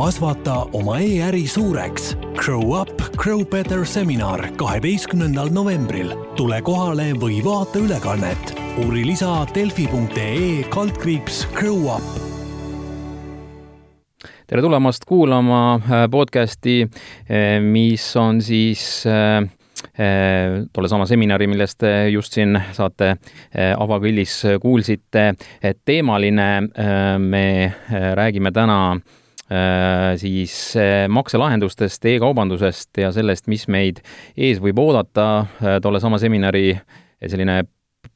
kasvata oma e-äri suureks. Grow up, grow better seminar kaheteistkümnendal novembril. tule kohale või vaata ülekannet. uuri lisa delfi.ee kaldkriips Grow up tere tulemast kuulama äh, podcasti, äh, mis on siis äh, tollesama seminari, millest just siin saate avakõllis kuulsite, teemaline, me räägime täna siis makselahendustest e, e-kaubandusest ja sellest, mis meid ees võib oodata. tollesama seminari selline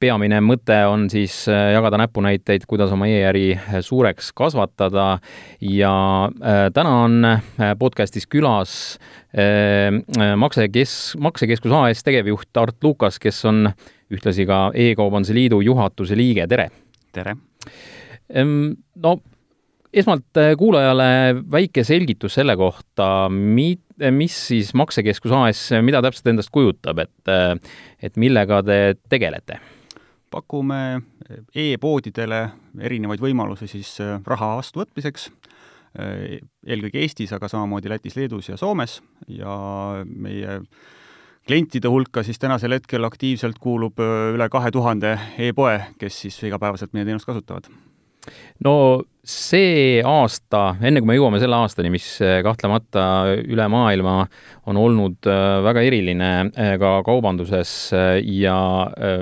peamine mõte on siis äh, jagada näpunäiteid, kuidas oma e-äri äh, suureks kasvatada ja äh, täna on podcastis külas maksekes-, Maksekeskus AS tegevjuht Art Lukas, kes on ühtlasi ka E-kaubanduse Liidu juhatuse liige, tere! tere! No esmalt kuulajale väike selgitus selle kohta, mi-, mis siis Maksekeskus AS, mida täpselt endast kujutab, et, et millega te tegelete? pakume e-poodidele erinevaid võimalusi siis äh, raha vastuvõtmiseks, äh, eelkõige Eestis, aga samamoodi Lätis, Leedus ja Soomes ja meie klientide hulka siis tänasel hetkel aktiivselt kuulub äh, üle kahe tuhande e-poe, kes siis igapäevaselt meie teenust kasutavad no see aasta, enne kui me jõuame selle aastani, mis eh, kahtlemata üle maailma on olnud eh, väga eriline eh, ka kaubanduses ja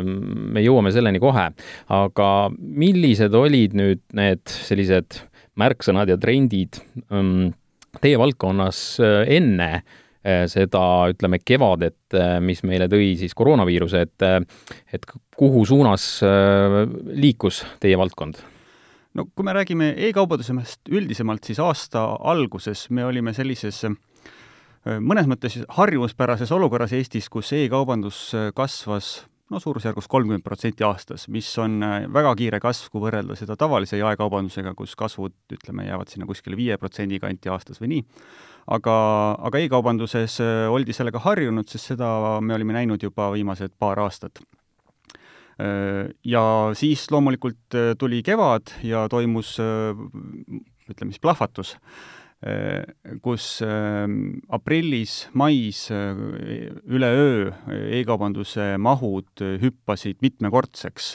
me jõuame selleni kohe, aga millised olid nüüd need sellised märksõnad ja trendid mm, teie valdkonnas enne seda, ütleme, kevadet, mis meile tõi siis koroonaviiruse, et, et kuhu suunas liikus teie valdkond? No kui me räägime e-kaubandusest üldisemalt, siis aasta alguses me olime sellises äh, mõnes mõttes harjumuspärases olukorras Eestis, kus e-kaubandus äh, kasvas no suurusjärgus kolmkümmend protsenti aastas, mis on äh, väga kiire kasv, kui võrrelda seda tavalise jaekaubandusega, kus kasvud, ütleme, jäävad sinna kuskile viie protsendi kanti aastas või nii. aga, aga e-kaubanduses oldi sellega harjunud, sest seda me olime näinud juba viimased paar aastat ja siis loomulikult äh, tuli kevad ja toimus äh, ütleme siis plahvatus, kus aprillis, mais üleöö e-kaubanduse mahud hüppasid mitmekordseks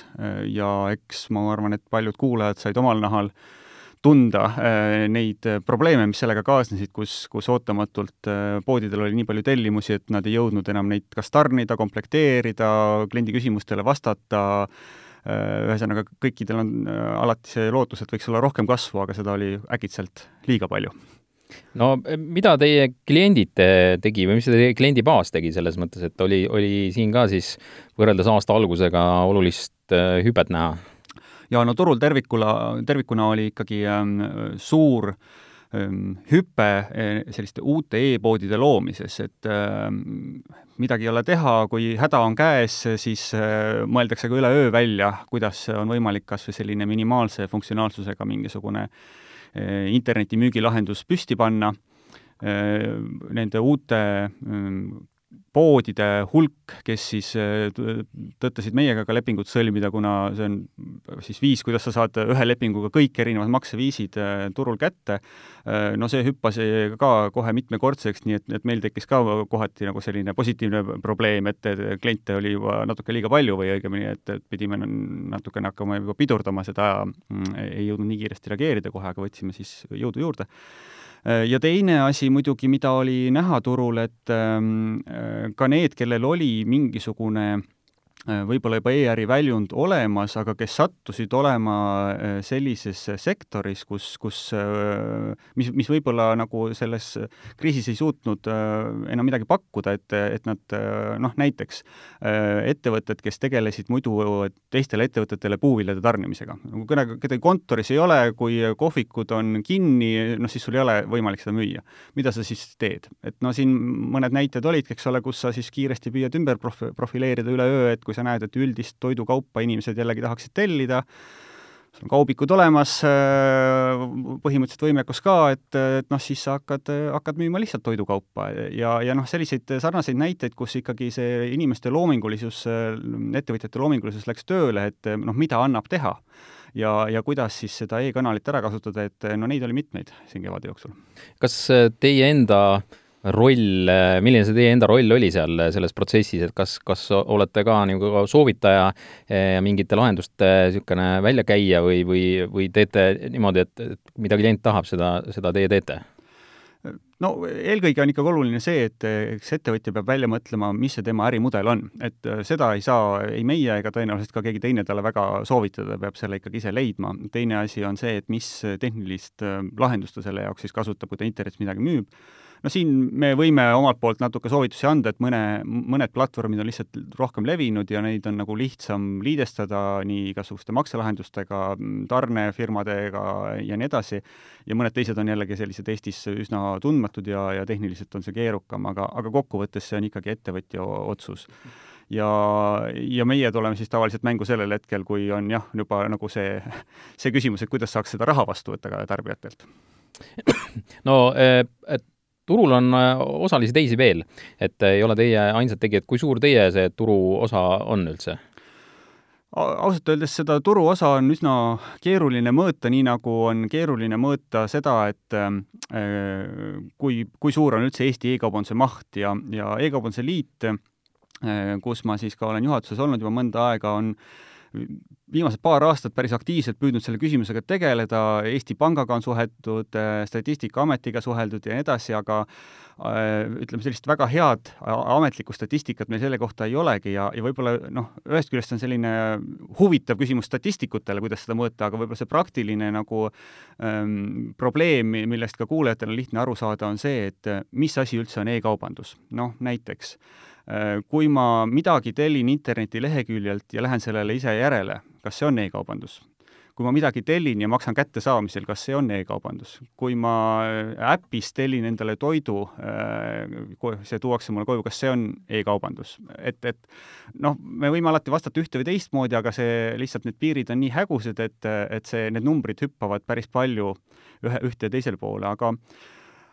ja eks ma arvan, et paljud kuulajad said omal nahal äh, tunda äh, neid äh, probleeme, mis sellega kaasnesid, kus, kus ootamatult äh, poodidel oli nii palju tellimusi, et nad ei jõudnud enam neid kas tarnida, komplekteerida, kliendi küsimustele vastata, ühesõnaga, kõikidel on alati see lootus, et võiks olla rohkem kasvu, aga seda oli äkitselt liiga palju no mida teie kliendid tegi või mis teie kliendibaas tegi selles mõttes, et oli, oli siin ka siis võrreldes aasta algusega olulist hüpet näha? Ja no turul tervikuna, tervikuna oli ikkagi ähm, suur ähm, hüpe äh, selliste uute e-poodide loomises, et äh, midagi ei ole teha, kui häda on käes, siis äh, mõeldakse ka üleöö välja, kuidas on võimalik kas või selline minimaalse funktsionaalsusega mingisugune äh, internetimüügilahendus püsti panna äh,, nende uute äh, poodide hulk, kes siis äh, tõttasid meiega ka lepingut sõlmida, kuna see on siis viis, kuidas sa saad ühe lepinguga kõik erinevad makseviisid äh, turul kätte, äh, no see hüppas ka kohe mitmekordseks, nii et, et meil tekkis ka kohati nagu selline positiivne probleem, et kliente oli juba natuke liiga palju või õigemini, et, et pidime natukene hakkama juba pidurdama seda, mm, ei jõudnud nii kiiresti reageerida kohe, aga võtsime siis jõudu juurde ja teine asi muidugi, mida oli näha turul, et ähm, äh, ka need, kellel oli mingisugune Äh, võib-olla juba e-äri väljund olemas, aga kes sattusid olema äh, sellises sektoris, kus, kus, äh, mis, mis võib-olla nagu selles kriisis ei suutnud enam midagi pakkuda, et, et nad noh, näiteks ettevõtted, kes tegelesid muidu teistele ettevõtetele puuviljade tarnimisega. nagu kedagi, kedagi kontoris ei ole, kui kohvikud on kinni, noh siis sul ei ole võimalik seda müüa. mida sa siis teed? et no siin mõned näited olidki, eks ole, kus sa siis kiiresti püüad ümber profi-, profileerida üleöö, et kui sa näed, et üldist toidukaupa inimesed jällegi tahaksid tellida, sul on kaubikud olemas, äh, põhimõtteliselt võimekus ka, et, et noh, siis sa hakkad, hakkad müüma lihtsalt toidukaupa ja, ja noh, selliseid sarnaseid näiteid, kus ikkagi see inimeste loomingulisus, ettevõtjate loomingulisus läks tööle, et noh, mida annab teha ja, ja kuidas siis seda e-kanalit ära kasutada, et no neid oli mitmeid siin kevade jooksul. kas teie enda roll, milline see teie enda roll oli seal selles protsessis, et kas, kas olete ka nagu soovitaja ja mingite lahenduste niisugune väljakäija või, või, või teete niimoodi, et, et mida klient tahab, seda, seda teie teete? no eelkõige on ikkagi oluline see, et eks ettevõtja peab välja mõtlema, mis see tema ärimudel on. et äh, seda ei saa ei meie ega tõenäoliselt ka keegi teine talle väga soovitada, peab selle ikkagi ise leidma. teine asi on see, et mis tehnilist äh, lahendust ta selle jaoks siis kasutab, kui ta internetis midagi müüb no siin me võime omalt poolt natuke soovitusi anda, et mõne, mõned platvormid on lihtsalt rohkem levinud ja neid on nagu lihtsam liidestada nii igasuguste makselahendustega, tarnefirmadega ja nii edasi, ja mõned teised on jällegi sellised Eestis üsna tundmatud ja, ja tehniliselt on see keerukam, aga, aga kokkuvõttes see on ikkagi ettevõtja otsus ja, ja meie tuleme siis tavaliselt mängu sellel hetkel, kui on jah, juba nagu see, see küsimus, et kuidas saaks seda raha vastu võtta ka tarbijatelt. no eh, et turul on äh, osalisi teisi veel, et ei ole teie ainsad tegijad, kui suur teie see turuosa on üldse? ausalt öeldes seda turuosa on üsna keeruline mõõta, nii nagu on keeruline mõõta seda, et äh, kui, kui suur on üldse Eesti e-kaubanduse maht ja, ja E-kaubanduse Liit, äh, kus ma siis ka olen juhatuses olnud juba mõnda aega, on viimased paar aastat päris aktiivselt püüdnud selle küsimusega tegeleda, Eesti Pangaga on suheldud, Statistikaametiga suheldud ja nii edasi, aga äh, ütleme, sellist väga head ametlikku statistikat meil selle kohta ei olegi ja, ja võib-olla noh, ühest küljest on selline huvitav küsimus statistikutele, kuidas seda mõõta, aga võib-olla see praktiline nagu ähm, probleem, millest ka kuulajatel on lihtne aru saada, on see, et mis asi üldse on e-kaubandus. noh, näiteks kui ma midagi tellin internetileheküljelt ja lähen sellele ise järele, kas see on e-kaubandus? kui ma midagi tellin ja maksan kättesaamisel, kas see on e-kaubandus? kui ma äh, äpis tellin endale toidu, äh, see tuuakse mulle koju, kas see on e-kaubandus? et, et noh, me võime alati vastata ühte või teistmoodi, aga see, lihtsalt need piirid on nii hägusad, et, et see, need numbrid hüppavad päris palju ühe, ühte ja teisele poole, aga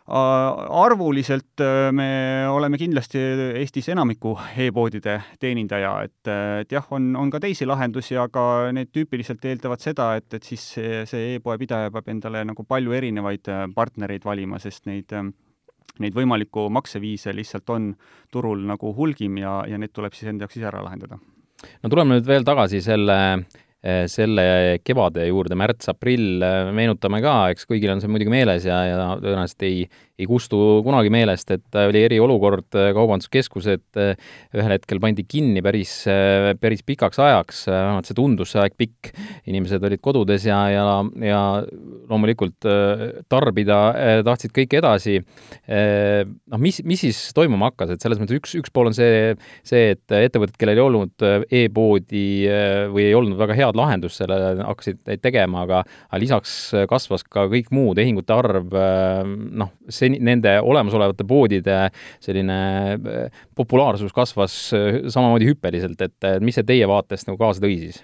arvuliselt äh, me oleme kindlasti Eestis enamiku e-poodide teenindaja, et, äh, et jah, on, on ka teisi lahendusi, aga need tüüpiliselt eeldavad seda, et, et siis see, e-poe pidaja peab endale nagu palju erinevaid äh, partnereid valima, sest neid neid võimalikku makseviise lihtsalt on turul nagu hulgim ja, ja need tuleb siis enda jaoks ise ära lahendada. no tuleme nüüd veel tagasi selle selle kevade juurde, märts-aprill, meenutame ka, eks kõigil on see muidugi meeles ja, ja tõenäoliselt ei, ei kustu kunagi meelest, et oli eriolukord, kaubanduskeskused ühel hetkel pandi kinni päris, päris pikaks ajaks, vähemalt see tundus, see aeg pikk. inimesed olid kodudes ja, ja, ja loomulikult tarbida tahtsid kõike edasi. noh, mis, mis siis toimuma hakkas, et selles mõttes üks, üks pool on see, see, et ettevõtted, kellel ei olnud e-poodi või ei olnud väga head lahendust sellele, hakkasid tegema, aga lisaks kasvas ka kõik muu, tehingute arv, noh, see seni, nende olemasolevate poodide selline äh, populaarsus kasvas äh, samamoodi hüppeliselt, et mis see teie vaatest nagu kaasa tõi siis?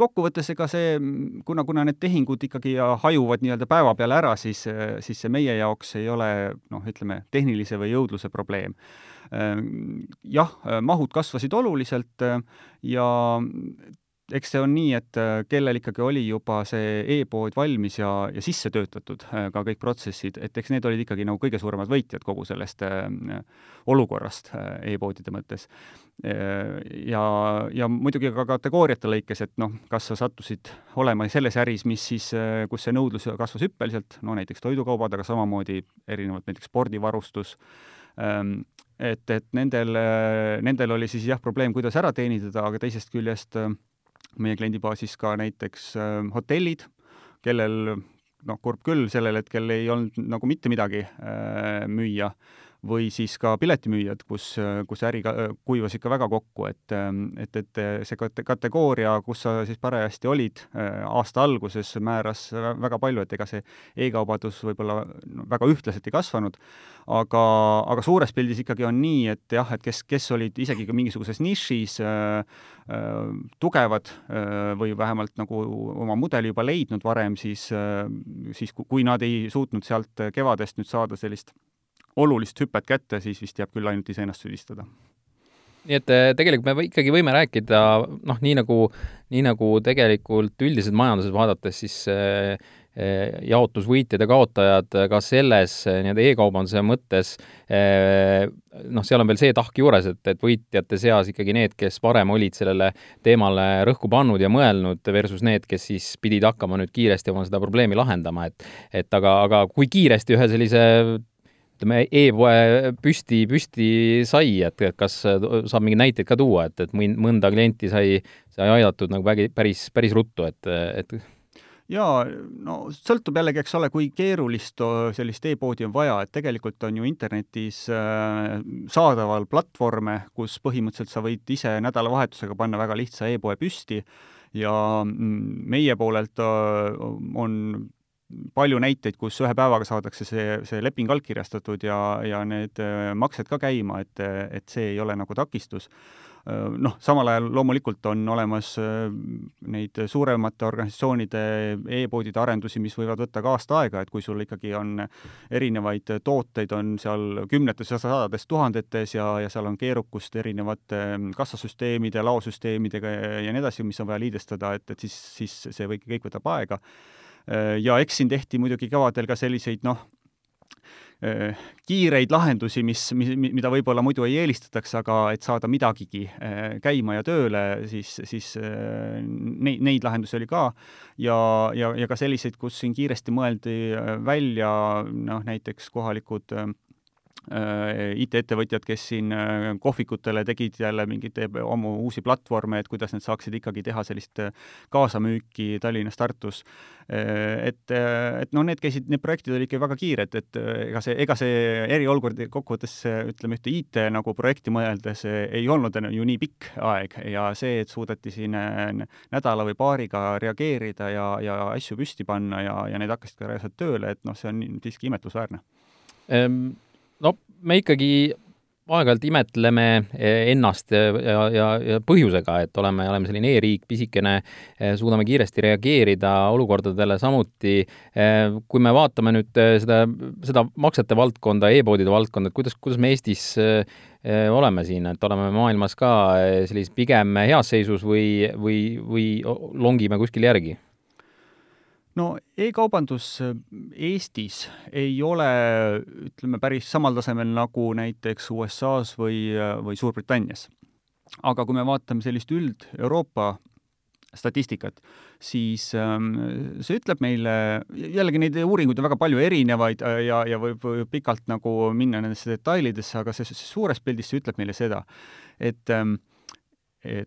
kokkuvõttes ega see, kuna, kuna need tehingud ikkagi hajuvad nii-öelda päeva peale ära, siis, siis see meie jaoks ei ole noh, ütleme, tehnilise või jõudluse probleem. Jah, mahud kasvasid oluliselt ja eks see on nii, et äh, kellel ikkagi oli juba see e-pood valmis ja, ja sisse töötatud äh, ka kõik protsessid, et eks need olid ikkagi nagu kõige suuremad võitjad kogu sellest äh, olukorrast e-poodide mõttes. ja, ja muidugi ka kategooriate lõikes, et noh, kas sa sattusid olema selles äris, mis siis, kus see nõudlus kasvas hüppeliselt, no näiteks toidukaubad, aga samamoodi erinevad näiteks spordivarustus, ähm, et, et nendel, nendel oli siis jah, probleem, kuidas ära teenindada, aga teisest küljest meie kliendibaasis ka näiteks äh, hotellid, kellel noh, kurb küll, sellel hetkel ei olnud nagu mitte midagi äh, müüa või siis ka piletimüüjad, kus, kus äri kuivas ikka väga kokku, et, et, et see kategooria, kus sa siis parajasti olid aasta alguses, määras väga palju, et ega see e-kaubandus võib-olla väga ühtlaselt ei kasvanud, aga, aga suures pildis ikkagi on nii, et jah, et kes, kes olid isegi ka mingisuguses nišis äh, äh, tugevad äh, või vähemalt nagu oma mudeli juba leidnud varem, siis äh,, siis kui nad ei suutnud sealt kevadest nüüd saada sellist olulist hüpet kätte, siis vist jääb küll ainult iseennast süüdistada. Nii et tegelikult me ikkagi võime rääkida, noh, nii nagu, nii nagu tegelikult üldiselt majanduses vaadates, siis Eh, jaotus võitjad ja kaotajad ka selles eh, nii-öelda e-kaubanduse mõttes, eh, noh, seal on veel see tahk juures, et, et võitjate seas ikkagi need, kes varem olid sellele teemale rõhku pannud ja mõelnud, versus need, kes siis pidid hakkama nüüd kiiresti oma seda probleemi lahendama, et et aga, aga kui kiiresti ühe sellise ütleme, e-poe püsti, püsti sai, et kas saab mingeid näiteid ka tuua, et, et mõnda klienti sai, sai aidatud nagu vägi, päris, päris ruttu, et, et jaa, no sõltub jällegi, eks ole, kui keerulist sellist e-poodi on vaja, et tegelikult on ju internetis äh, saadaval platvorme, kus põhimõtteliselt sa võid ise nädalavahetusega panna väga lihtsa e-poe püsti ja mm, meie poolelt äh, on palju näiteid, kus ühe päevaga saadakse see, see leping allkirjastatud ja, ja need äh, maksed ka käima, et, et see ei ole nagu takistus Äh, noh, samal ajal loomulikult on olemas äh, neid suuremate organisatsioonide e-poodide arendusi, mis võivad võtta ka aasta aega, et kui sul ikkagi on erinevaid tooteid, on seal kümnetes ja sadades tuhandetes ja, ja seal on keerukust erinevate mm, kassasüsteemide, laosüsteemidega ja, ja nii edasi, mis on vaja liidestada, et, et siis, siis see kõik, kõik võtab aega. Äh, ja eks siin tehti muidugi kevadel ka selliseid noh, Äh, kiireid lahendusi, mis, mis, mida võib-olla muidu ei eelistataks, aga et saada midagigi äh, käima ja tööle, siis, siis neid, neid lahendusi oli ka. Ja, ja, ja ka selliseid, kus siin kiiresti mõeldi välja noh, näiteks kohalikud IT-ettevõtjad, kes siin äh, kohvikutele tegid jälle mingeid oma uusi platvorme, et kuidas need saaksid ikkagi teha sellist äh, kaasamüüki Tallinnas, Tartus. et, et noh, need käisid, need projektid olid ikka väga kiired, et ega see, ega see eriolukord kokkuvõttes ütleme, ühte IT nagu projekti mõeldes ei olnud ju nii pikk aeg ja see, et suudeti siin nädala või paariga reageerida ja, ja asju püsti panna ja, ja need hakkasid ka reaalselt tööle, et noh, see on siiski imetlusväärne ehm no me ikkagi aeg-ajalt imetleme eh, ennast ja, ja, ja põhjusega, et oleme, oleme selline e-riik, pisikene, eh, suudame kiiresti reageerida olukordadele samuti. Eh, kui me vaatame nüüd seda, seda maksete valdkonda e, e-poodide valdkonda, et kuidas, kuidas me Eestis oleme siin, et oleme maailmas ka sellises pigem heas seisus või, või, või longime kuskil järgi? No e-kaubandus äh, Eestis ei ole, ütleme, päris samal tasemel nagu näiteks USA-s või, äh, või Suurbritannias. aga kui me vaatame sellist üld-Euroopa statistikat, siis ähm, see ütleb meile, jällegi neid uuringuid on väga palju erinevaid äh, ja, ja võib pikalt nagu minna nendesse detailidesse, aga see, see suures pildis see ütleb meile seda, et ähm,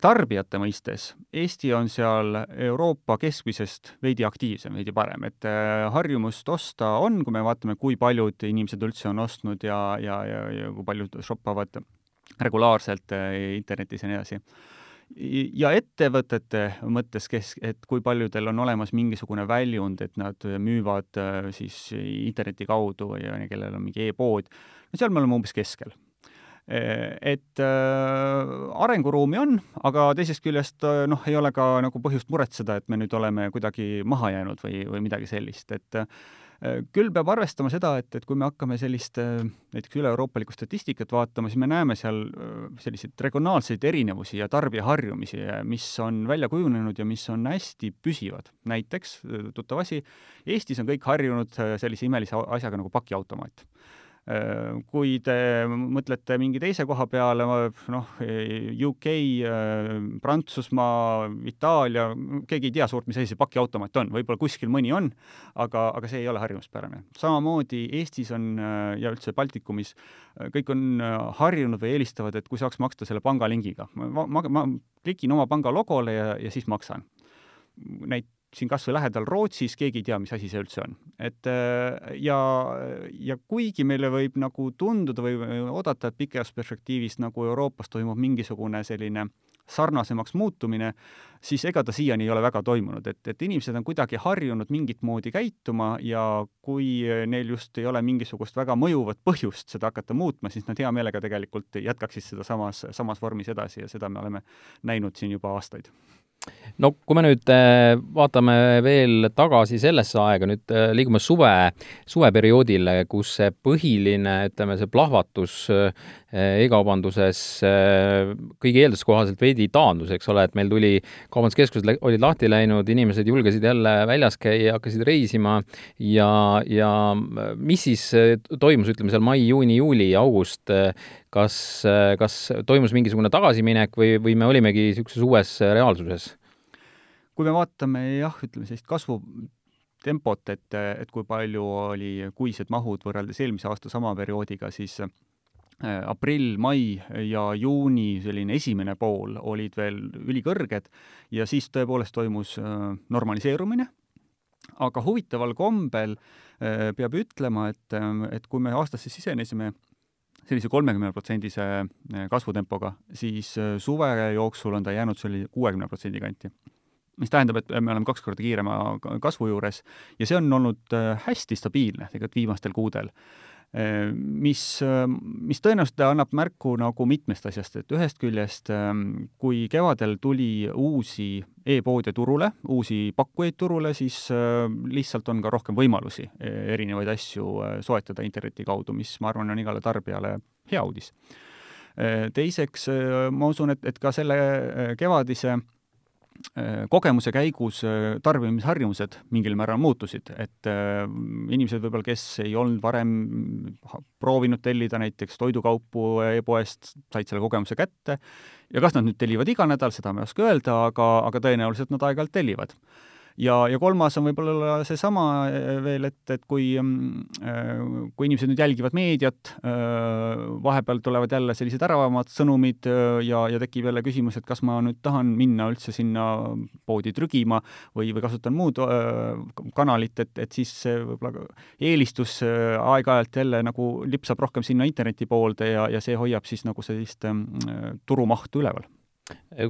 tarbijate mõistes Eesti on seal Euroopa keskmisest veidi aktiivsem, veidi parem, et eh, harjumust osta on, kui me vaatame, kui paljud inimesed üldse on ostnud ja, ja, ja, ja kui paljud shoppavad regulaarselt eh, internetis ja nii edasi. ja ettevõtete mõttes, kes, et kui paljudel on olemas mingisugune väljund, et nad müüvad siis interneti kaudu ja kellel on mingi e-pood, no seal me oleme umbes keskel Eh, et äh, arenguruumi on, aga teisest küljest äh, noh, ei ole ka nagu põhjust muretseda, et me nüüd oleme kuidagi maha jäänud või, või midagi sellist, et küll peab arvestama seda, et, et kui me hakkame sellist näiteks üle-euroopalikku statistikat vaatama, siis me näeme seal selliseid regionaalseid erinevusi ja tarbijaharjumisi, mis on välja kujunenud ja mis on hästi püsivad. näiteks, tuttav asi, Eestis on kõik harjunud sellise imelise asjaga nagu pakiautomaat kui te mõtlete mingi teise koha peale, noh, UK, äh, Prantsusmaa, Itaalia, keegi ei tea suurt, mis asi see pakiautomaat on, võib-olla kuskil mõni on, aga, aga see ei ole harjumuspärane. samamoodi Eestis on äh, ja üldse Baltikumis kõik on harjunud või eelistavad, et kui saaks maksta selle pangalingiga. ma, ma, ma klikin oma panga logole ja, ja siis maksan. Näit-, siin kas või lähedal Rootsis, keegi ei tea, mis asi see üldse on. et äh, ja, ja kuigi meile võib nagu tunduda või oodata, et pikas perspektiivis nagu Euroopas toimub mingisugune selline sarnasemaks muutumine, siis ega ta siiani ei ole väga toimunud, et, et inimesed on kuidagi harjunud mingit moodi käituma ja kui neil just ei ole mingisugust väga mõjuvat põhjust seda hakata muutma, siis nad hea meelega tegelikult jätkaksid seda samas, samas vormis edasi ja seda me oleme näinud siin juba aastaid no kui me nüüd äh, vaatame veel tagasi sellesse aega, nüüd äh, liigume suve, suveperioodile, kus see põhiline, ütleme, see plahvatus äh, e-kaubanduses kõigi eelduste kohaselt veidi taandus, eks ole, et meil tuli, kaubanduskeskused olid lahti läinud, inimesed julgesid jälle väljas käia, hakkasid reisima ja, ja mis siis toimus, ütleme seal mai, juuni, juuli, august, kas, kas toimus mingisugune tagasiminek või, või me olimegi niisuguses uues reaalsuses? kui me vaatame jah, ütleme sellist kasvu tempot, et, et kui palju oli kuised mahud võrreldes eelmise aasta sama perioodiga, siis äh, aprill, mai ja juuni selline esimene pool olid veel ülikõrged ja siis tõepoolest toimus äh, normaliseerumine, aga huvitaval kombel äh, peab ütlema, et, et kui me aastasse sisenesime sellise kolmekümneprotsendise kasvutempoga, siis suve jooksul on ta jäänud selle kuuekümne protsendi kanti mis tähendab, et me oleme kaks korda kiirema kasvu juures ja see on olnud äh, hästi stabiilne tegelikult viimastel kuudel. Äh, mis, äh, mis tõenäoliselt annab märku nagu mitmest asjast, et ühest küljest ähm, kui kevadel tuli uusi e-poode turule, uusi pakkujaid turule, siis lihtsalt on ka rohkem võimalusi erinevaid asju soetada interneti kaudu, mis ma arvan, on igale tarbijale hea uudis. Teiseks ma usun, et, et ka selle kevadise kogemuse käigus äh, tarbimisharjumused mingil määral muutusid, et äh, inimesed võib-olla, kes ei olnud varem proovinud tellida näiteks toidukaupu e-poest, said selle kogemuse kätte. Ja kas nad nüüd tellivad iga nädal, seda ma ei oska öelda, aga, aga tõenäoliselt nad aeg-ajalt tellivad ja, ja kolmas on võib-olla seesama eh, veel, et, et kui, mm, eh, kui inimesed nüüd jälgivad meediat, vahepeal tulevad jälle sellised äravamad sõnumid ja, ja tekib jälle küsimus, et kas ma nüüd tahan minna üldse sinna poodi trügima või, või kasutan muud kanalit, et, et siis võib-olla eelistus aeg-ajalt jälle nagu lipsab rohkem sinna interneti poolde ja, ja see hoiab siis nagu sellist turumahtu üleval.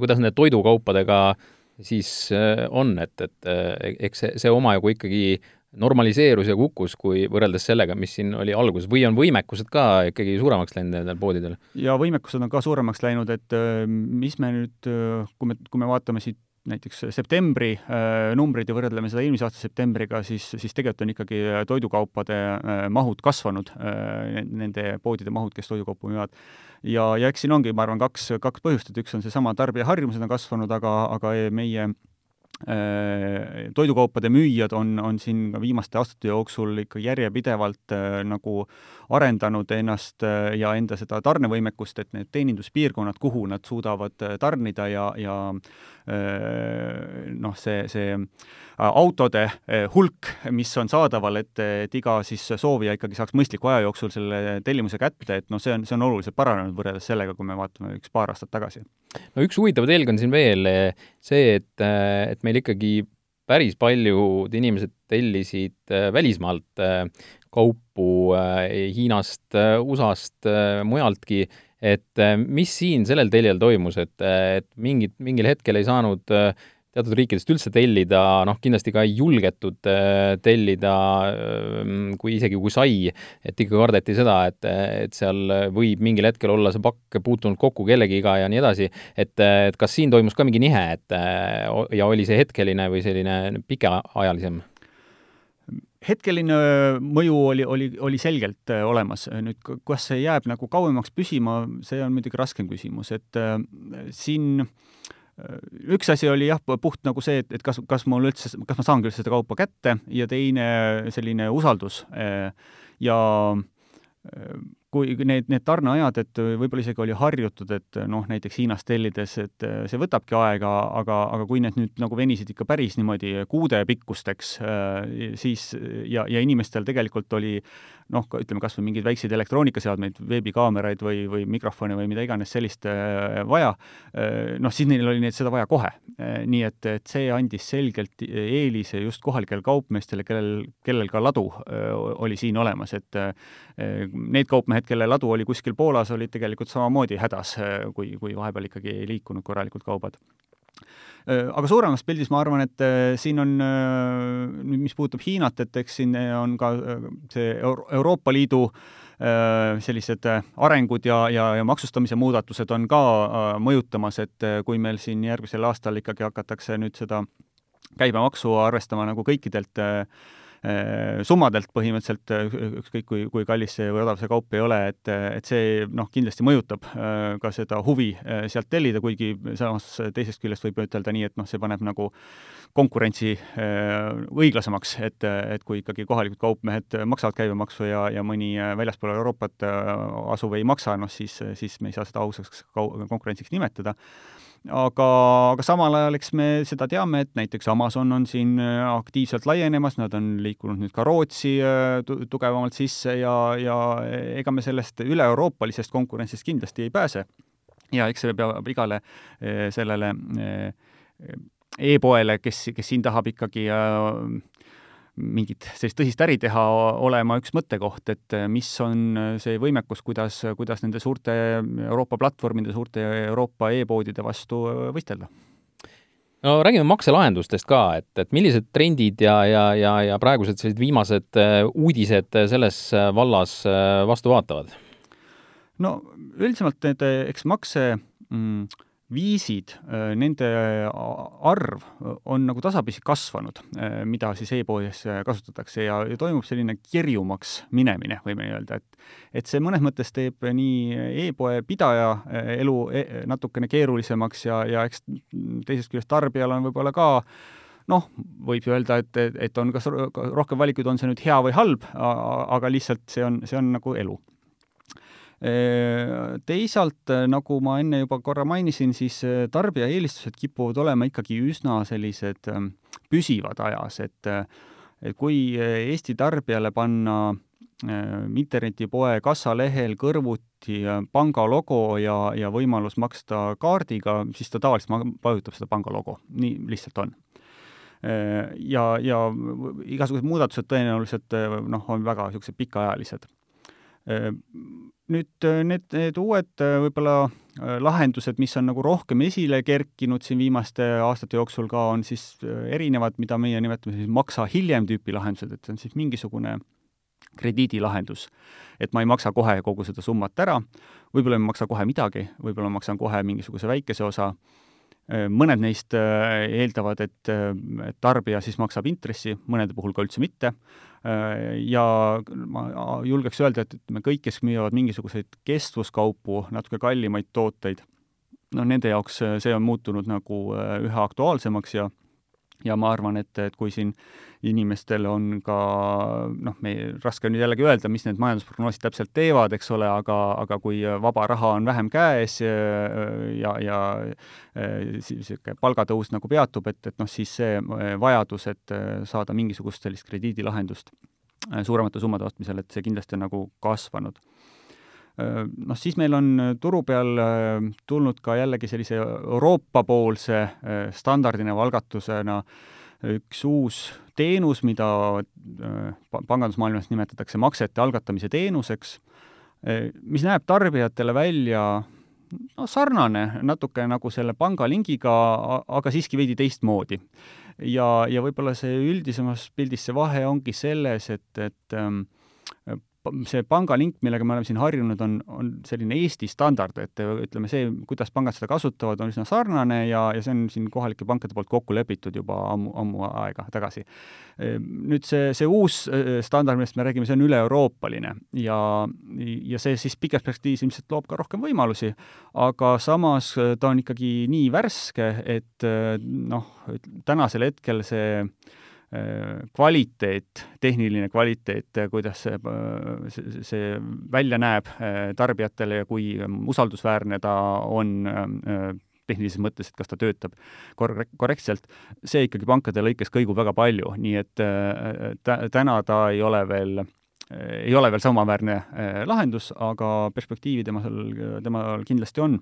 kuidas need toidukaupadega äh, siis äh, on, et, et äh, eks see, see omajagu ikkagi normaliseerus ja kukkus, kui võrreldes sellega, mis siin oli alguses, või on võimekused ka ikkagi suuremaks läinud nendel poodidel? ja võimekused on ka suuremaks läinud, et äh, mis me nüüd, kui me, kui me vaatame siit näiteks septembri äh, numbrid ja võrdleme seda eelmise aasta septembriga, siis, siis tegelikult on ikkagi toidukaupade äh, mahud kasvanud äh,, nende poodide mahud, kes toidukaupu müüvad. Ja, ja eks siin ongi, ma arvan, kaks, kaks põhjust, et üks on seesama tarbijaharjumused on kasvanud, aga, aga meie Äh, toidukaupade müüjad on, on siin ka viimaste aastate jooksul ikka järjepidevalt äh, nagu arendanud ennast äh, ja enda seda tarnevõimekust, et need teeninduspiirkonnad, kuhu nad suudavad tarnida ja, ja noh, see, see autode hulk, mis on saadaval, et, et iga siis soovija ikkagi saaks mõistliku aja jooksul selle tellimuse kätte, et noh, see on, see on oluliselt paranenud võrreldes sellega, kui me vaatame üks paar aastat tagasi. no üks huvitav telg on siin veel see, et, et meil ikkagi päris paljud inimesed tellisid äh, välismaalt äh, kaupu äh, Hiinast, USA-st, mujaltki, et mis siin sellel teljel toimus, et, et mingit, mingil hetkel ei saanud teatud riikidest üldse tellida, noh, kindlasti ka ei julgetud äh, tellida, ähm, kui isegi kui sai, et ikka kardeti seda, et, et seal võib mingil hetkel olla see pakk puutunud kokku kellegiga ja nii edasi, et, et kas siin toimus ka mingi nihe, et ja oli see hetkeline või selline pikaajalisem? hetkeline mõju oli, oli, oli selgelt äh, olemas. nüüd kas see jääb nagu kauemaks püsima, see on muidugi raskem küsimus, et äh, siin äh, üks asi oli jah, puht nagu see, et, et kas, kas mul üldse, kas ma saangi üldse seda kaupa kätte ja teine selline usaldus ja kui need, need tarneajad, et võib-olla isegi oli harjutud, et noh, näiteks Hiinast tellides, et see võtabki aega, aga, aga kui need nüüd nagu venisid ikka päris niimoodi kuude pikkusteks, siis ja, ja inimestel tegelikult oli noh, ütleme kas või mingeid väikseid elektroonikaseadmeid, veebikaameraid või, või mikrofone või mida iganes sellist äh, vaja, äh, noh, siis neil oli neid, seda vaja kohe. Äh, nii et, et see andis selgelt eelise just kohalikele kaupmeestele, kellel, kellel ka ladu oli siin olemas, et need kaupmehed, kelle ladu oli kuskil Poolas, olid tegelikult samamoodi hädas, kui, kui vahepeal ikkagi ei liikunud korralikult kaubad aga suuremas pildis ma arvan, et äh, siin on äh, nüüd, mis puudutab Hiinat, et eks siin on ka see Euroopa Liidu sellised arengud ja, ja, ja maksustamise muudatused on ka mõjutamas, et kui meil siin järgmisel aastal ikkagi hakatakse nüüd seda käibemaksu arvestama nagu kõikidelt summadelt põhimõtteliselt, ükskõik kui, kui kallis see või odav see kaup ei ole, et, et see noh, kindlasti mõjutab ka seda huvi sealt tellida, kuigi samas teisest küljest võib ütelda nii, et noh, see paneb nagu konkurentsi õiglasemaks, et, et kui ikkagi kohalikud kaupmehed maksavad käibemaksu ja, ja mõni väljaspool Euroopat asuv ei maksa, noh siis, siis me ei saa seda ausaks konkurentsiks nimetada aga, aga samal ajal eks me seda teame, et näiteks Amazon on siin äh, aktiivselt laienemas, nad on liikunud nüüd ka Rootsi äh, tugevamalt sisse ja, ja ega me sellest üle-euroopalisest konkurentsist kindlasti ei pääse. ja eks see peab igale äh, sellele e-poele, kes, kes siin tahab ikkagi mingit sellist tõsist äri teha, olema üks mõttekoht, et äh, mis on äh, see võimekus, kuidas, kuidas nende suurte Euroopa platvormide, suurte Euroopa e-poodide vastu äh, võistelda no räägime makselahendustest ka, et, et millised trendid ja, ja, ja, ja praegused sellised viimased uudised selles vallas vastu vaatavad? no üldisemalt need, eks makse mm, viisid, äh, nende arv on nagu tasapisi kasvanud, äh, mida siis e-poes kasutatakse ja, ja toimub selline kirjumaks minemine, võime öelda, et et see mõnes mõttes teeb nii e-poe pidaja äh, elu e natukene keerulisemaks ja, ja eks teisest küljest tarbijal on võib-olla ka noh, võib ju öelda, et, et on kas rohkem valikuid, on see nüüd hea või halb, aga lihtsalt see on, see on nagu elu Teisalt, nagu ma enne juba korra mainisin, siis äh, tarbija eelistused kipuvad olema ikkagi üsna sellised ähm, püsivad ajas, et et kui äh, Eesti tarbijale panna äh, internetipoe kassalehel kõrvuti panga logo ja, ja võimalus maksta kaardiga, siis ta tavaliselt vajutab seda panga logo, nii lihtsalt on. Ja, ja igasugused muudatused tõenäoliselt noh, on väga niisugused pikaajalised nüüd äh, need, need uued äh, võib-olla äh, lahendused, mis on nagu rohkem esile kerkinud siin viimaste aastate jooksul ka, on siis erinevad, mida meie nimetame siis maksa hiljem tüüpi lahendused, et see on siis mingisugune krediidilahendus. et ma ei maksa kohe kogu seda summat ära, võib-olla ei maksa kohe midagi, võib-olla ma maksan kohe mingisuguse väikese osa, mõned neist eeldavad, et, tarbija siis maksab intressi, mõnede puhul ka üldse mitte ja ma julgeks öelda, et ütleme, kõik, kes müüvad mingisuguseid kestvuskaupu, natuke kallimaid tooteid, noh, nende jaoks äh, see on muutunud nagu äh, üha aktuaalsemaks ja ja ma arvan, et, et kui siin inimestel on ka noh, me, raske on jällegi öelda, mis need majandusprognoosid täpselt teevad, eks ole, aga, aga kui vaba raha on vähem käes ja, ja niisugune palgatõus nagu peatub, et, et noh, siis see vajadus, et saada mingisugust sellist krediidilahendust suuremate summade ostmisel, et see kindlasti on nagu kasvanud noh, siis meil on turu peal tulnud ka jällegi sellise Euroopa-poolse standardina või algatusena üks uus teenus, mida pangandusmaailmas nimetatakse maksete algatamise teenuseks, mis näeb tarbijatele välja no sarnane natuke nagu selle pangalingiga, aga siiski veidi teistmoodi. ja, ja võib-olla see üldisemas pildis see vahe ongi selles, et, et see pangalink, millega me oleme siin harjunud, on, on selline Eesti standard, et ütleme, see, kuidas pangad seda kasutavad, on üsna sarnane ja, ja see on siin kohalike pankade poolt kokku lepitud juba ammu, ammu aega tagasi. Nüüd see, see uus äh, standard, millest me räägime, see on üle-euroopaline ja, ja see siis pikas perspektiivis ilmselt loob ka rohkem võimalusi, aga samas äh, ta on ikkagi nii värske, et äh, noh, tänasel hetkel see kvaliteet, tehniline kvaliteet, kuidas see, see, see välja näeb äh, tarbijatele ja kui usaldusväärne ta on äh, tehnilises mõttes, et kas ta töötab kor-, korrektselt, see ikkagi pankade lõikes kõigub väga palju, nii et äh, täna ta ei ole veel ei ole veel samaväärne lahendus, aga perspektiivi temal, temal kindlasti on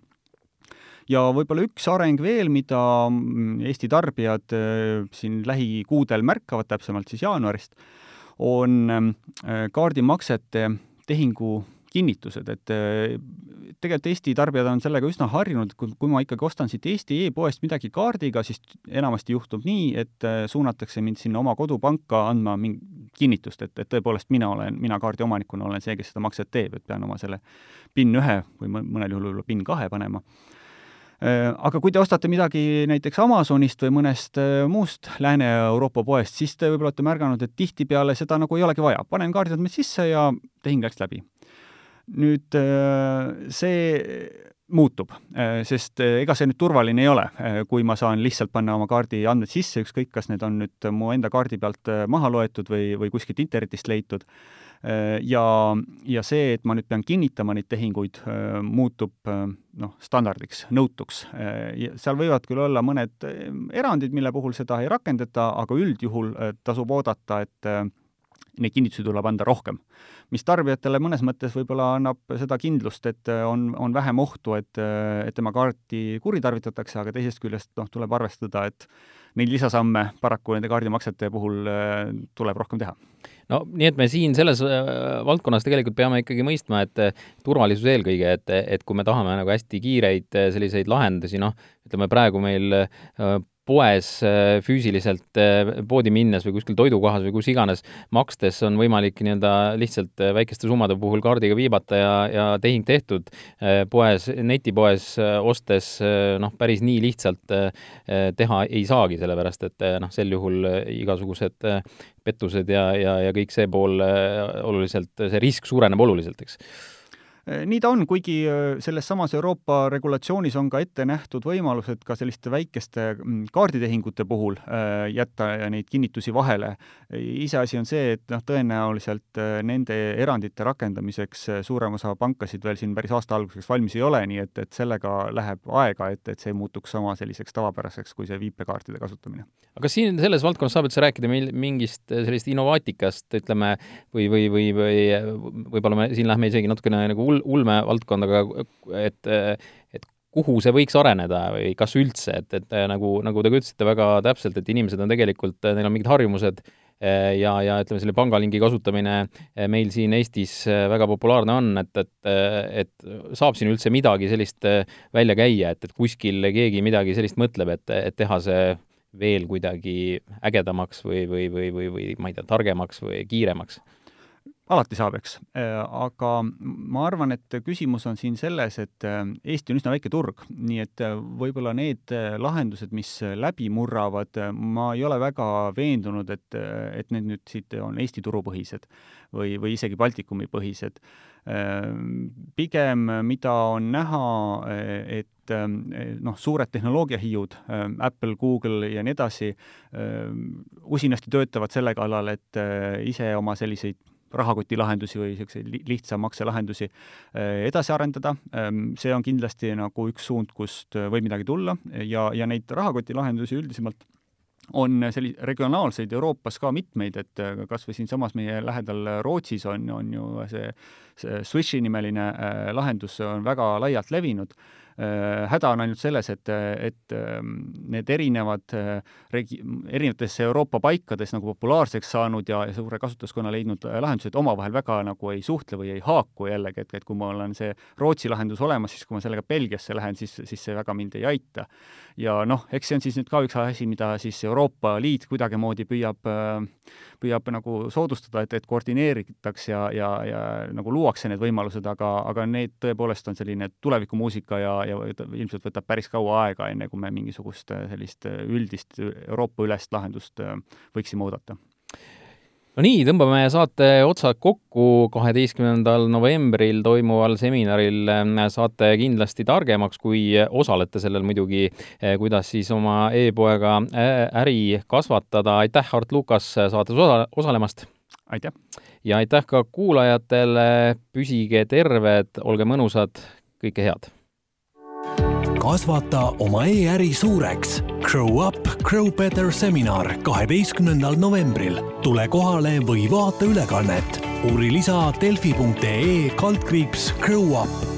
ja võib-olla üks areng veel, mida mm, Eesti tarbijad äh, siin lähikuudel märkavad, täpsemalt siis jaanuarist, on äh, kaardimaksete tehingu kinnitused, et äh, tegelikult Eesti tarbijad on sellega üsna harjunud, kui, kui ma ikkagi ostan siit Eesti e-poest midagi kaardiga, siis enamasti juhtub nii, et suunatakse mind sinna oma kodupanka andma mingi kinnitust, et, et tõepoolest mina olen, mina kaardi omanikuna olen see, kes seda makset teeb, et pean oma selle PIN ühe või mõnel juhul võib-olla PIN kahe panema aga kui te ostate midagi näiteks Amazonist või mõnest muust Lääne-Euroopa poest, siis te võib-olla olete märganud, et tihtipeale seda nagu ei olegi vaja. panen kaardiandmed sisse ja tehing läks läbi. nüüd see muutub, sest ega see nüüd turvaline ei ole, kui ma saan lihtsalt panna oma kaardi andmed sisse, ükskõik, kas need on nüüd mu enda kaardi pealt maha loetud või, või kuskilt internetist leitud Äh, ja, ja see, et ma nüüd pean kinnitama neid tehinguid, äh, muutub äh, noh, standardiks, nõutuks. seal võivad küll olla mõned erandid, mille puhul seda ei rakendata, aga üldjuhul tasub oodata, et neid kinnitusi tuleb anda rohkem. mis tarbijatele mõnes mõttes võib-olla annab seda kindlust, et on, on vähem ohtu, et, et tema kaarti kuritarvitatakse, aga teisest küljest noh, tuleb arvestada, et neid lisasamme paraku nende kaardimaksete puhul tuleb rohkem teha no nii, et me siin selles äh, valdkonnas tegelikult peame ikkagi mõistma, et äh, turvalisus eelkõige, et, et kui me tahame nagu hästi kiireid äh, selliseid lahendusi, noh, ütleme praegu meil poes äh, füüsiliselt äh, poodi minnes või kuskil toidukohas või kus iganes makstes on võimalik nii-öelda lihtsalt äh, väikeste summade puhul kaardiga viibata ja, ja tehing tehtud. poes, netipoes ostes noh, päris nii lihtsalt teha ei saagi, sellepärast et noh, sel juhul igasugused pettused ja, ja, ja kõik see pool oluliselt, see risk suureneb oluliselt, eks nii ta on, kuigi äh, selles samas Euroopa regulatsioonis on ka ette nähtud võimalused ka selliste väikeste mm, kaarditehingute puhul äh, jätta neid kinnitusi vahele. iseasi on see, et noh, tõenäoliselt nende erandite rakendamiseks suurem osa pankasid veel siin päris aasta alguseks valmis ei ole, nii et, et sellega läheb aega, et, et see muutuks sama selliseks tavapäraseks kui see viipekaartide kasutamine. aga siin selles valdkonnas saab üldse rääkida meil mingist sellist innovaatikast, ütleme, või, või, või, või võib-olla me siin lähme isegi natukene nagu ul-, ulmevaldkondaga, et, et kuhu see võiks areneda või kas üldse, et, et nagu, nagu te ka ütlesite väga täpselt, et inimesed on tegelikult, neil on mingid harjumused ja, ja ütleme, selle pangalingi kasutamine meil siin Eestis väga populaarne on, et, et, et saab siin üldse midagi sellist välja käia, et, et kuskil keegi midagi sellist mõtleb, et, et teha see veel kuidagi ägedamaks või, või, või, või, või ma ei tea, targemaks või kiiremaks alati saab, eks. Äh, aga ma arvan, et küsimus on siin selles, et äh, Eesti on üsna väike turg, nii et äh, võib-olla need lahendused, mis läbi murravad, ma ei ole väga veendunud, et, et need nüüd siit on Eesti turupõhised või, või isegi Baltikumi põhised. Pigem, mida on näha, et noh, suured tehnoloogiahiiud, Apple, Google ja nii edasi, usinasti töötavad selle kallal, et ise oma selliseid rahakotilahendusi või niisuguseid lihtsa makselahendusi äh, edasi arendada. Ähm, see on kindlasti nagu üks suund, kust äh, võib midagi tulla ja, ja neid rahakotilahendusi üldisemalt on selli-, regionaalseid Euroopas ka mitmeid, et äh, kas või siinsamas meie lähedal Rootsis on, on ju see, see Swishi nimeline lahendus on väga laialt levinud häda on ainult selles, et, et ähm, need erinevad äh, regi-, erinevatesse Euroopa paikades nagu populaarseks saanud ja, ja suure kasutuskonna leidnud äh, lahendused omavahel väga nagu ei suhtle või ei haaku jällegi, et, et kui mul on see Rootsi lahendus olemas, siis kui ma sellega Belgiasse lähen, siis, siis see väga mind ei aita. ja noh, eks see on siis nüüd ka üks asi, mida siis Euroopa Liit kuidagimoodi püüab, püüab nagu soodustada, et, et koordineeritaks ja, ja, ja nagu luuakse need võimalused, aga, aga need tõepoolest on selline tulevikumuusika ja, ja ilmselt võtab päris kaua aega, enne kui me mingisugust äh, sellist äh, üldist Euroopa-ülest lahendust äh, võiksime oodata no nii, tõmbame saate otsad kokku, kaheteistkümnendal novembril toimuval seminaril saate kindlasti targemaks, kui osalete sellel muidugi, kuidas siis oma e-poega äri kasvatada. aitäh, Art Lukas, saates osa, osalemast! aitäh! ja aitäh ka kuulajatele, püsige terved, olge mõnusad, kõike head! Kasvata oma e-äri suureks. Grow up, grow better seminar kaheteistkümnendal novembril. tule kohale või vaata ülekannet. uuri lisa delfi.ee kaldkriips Grow up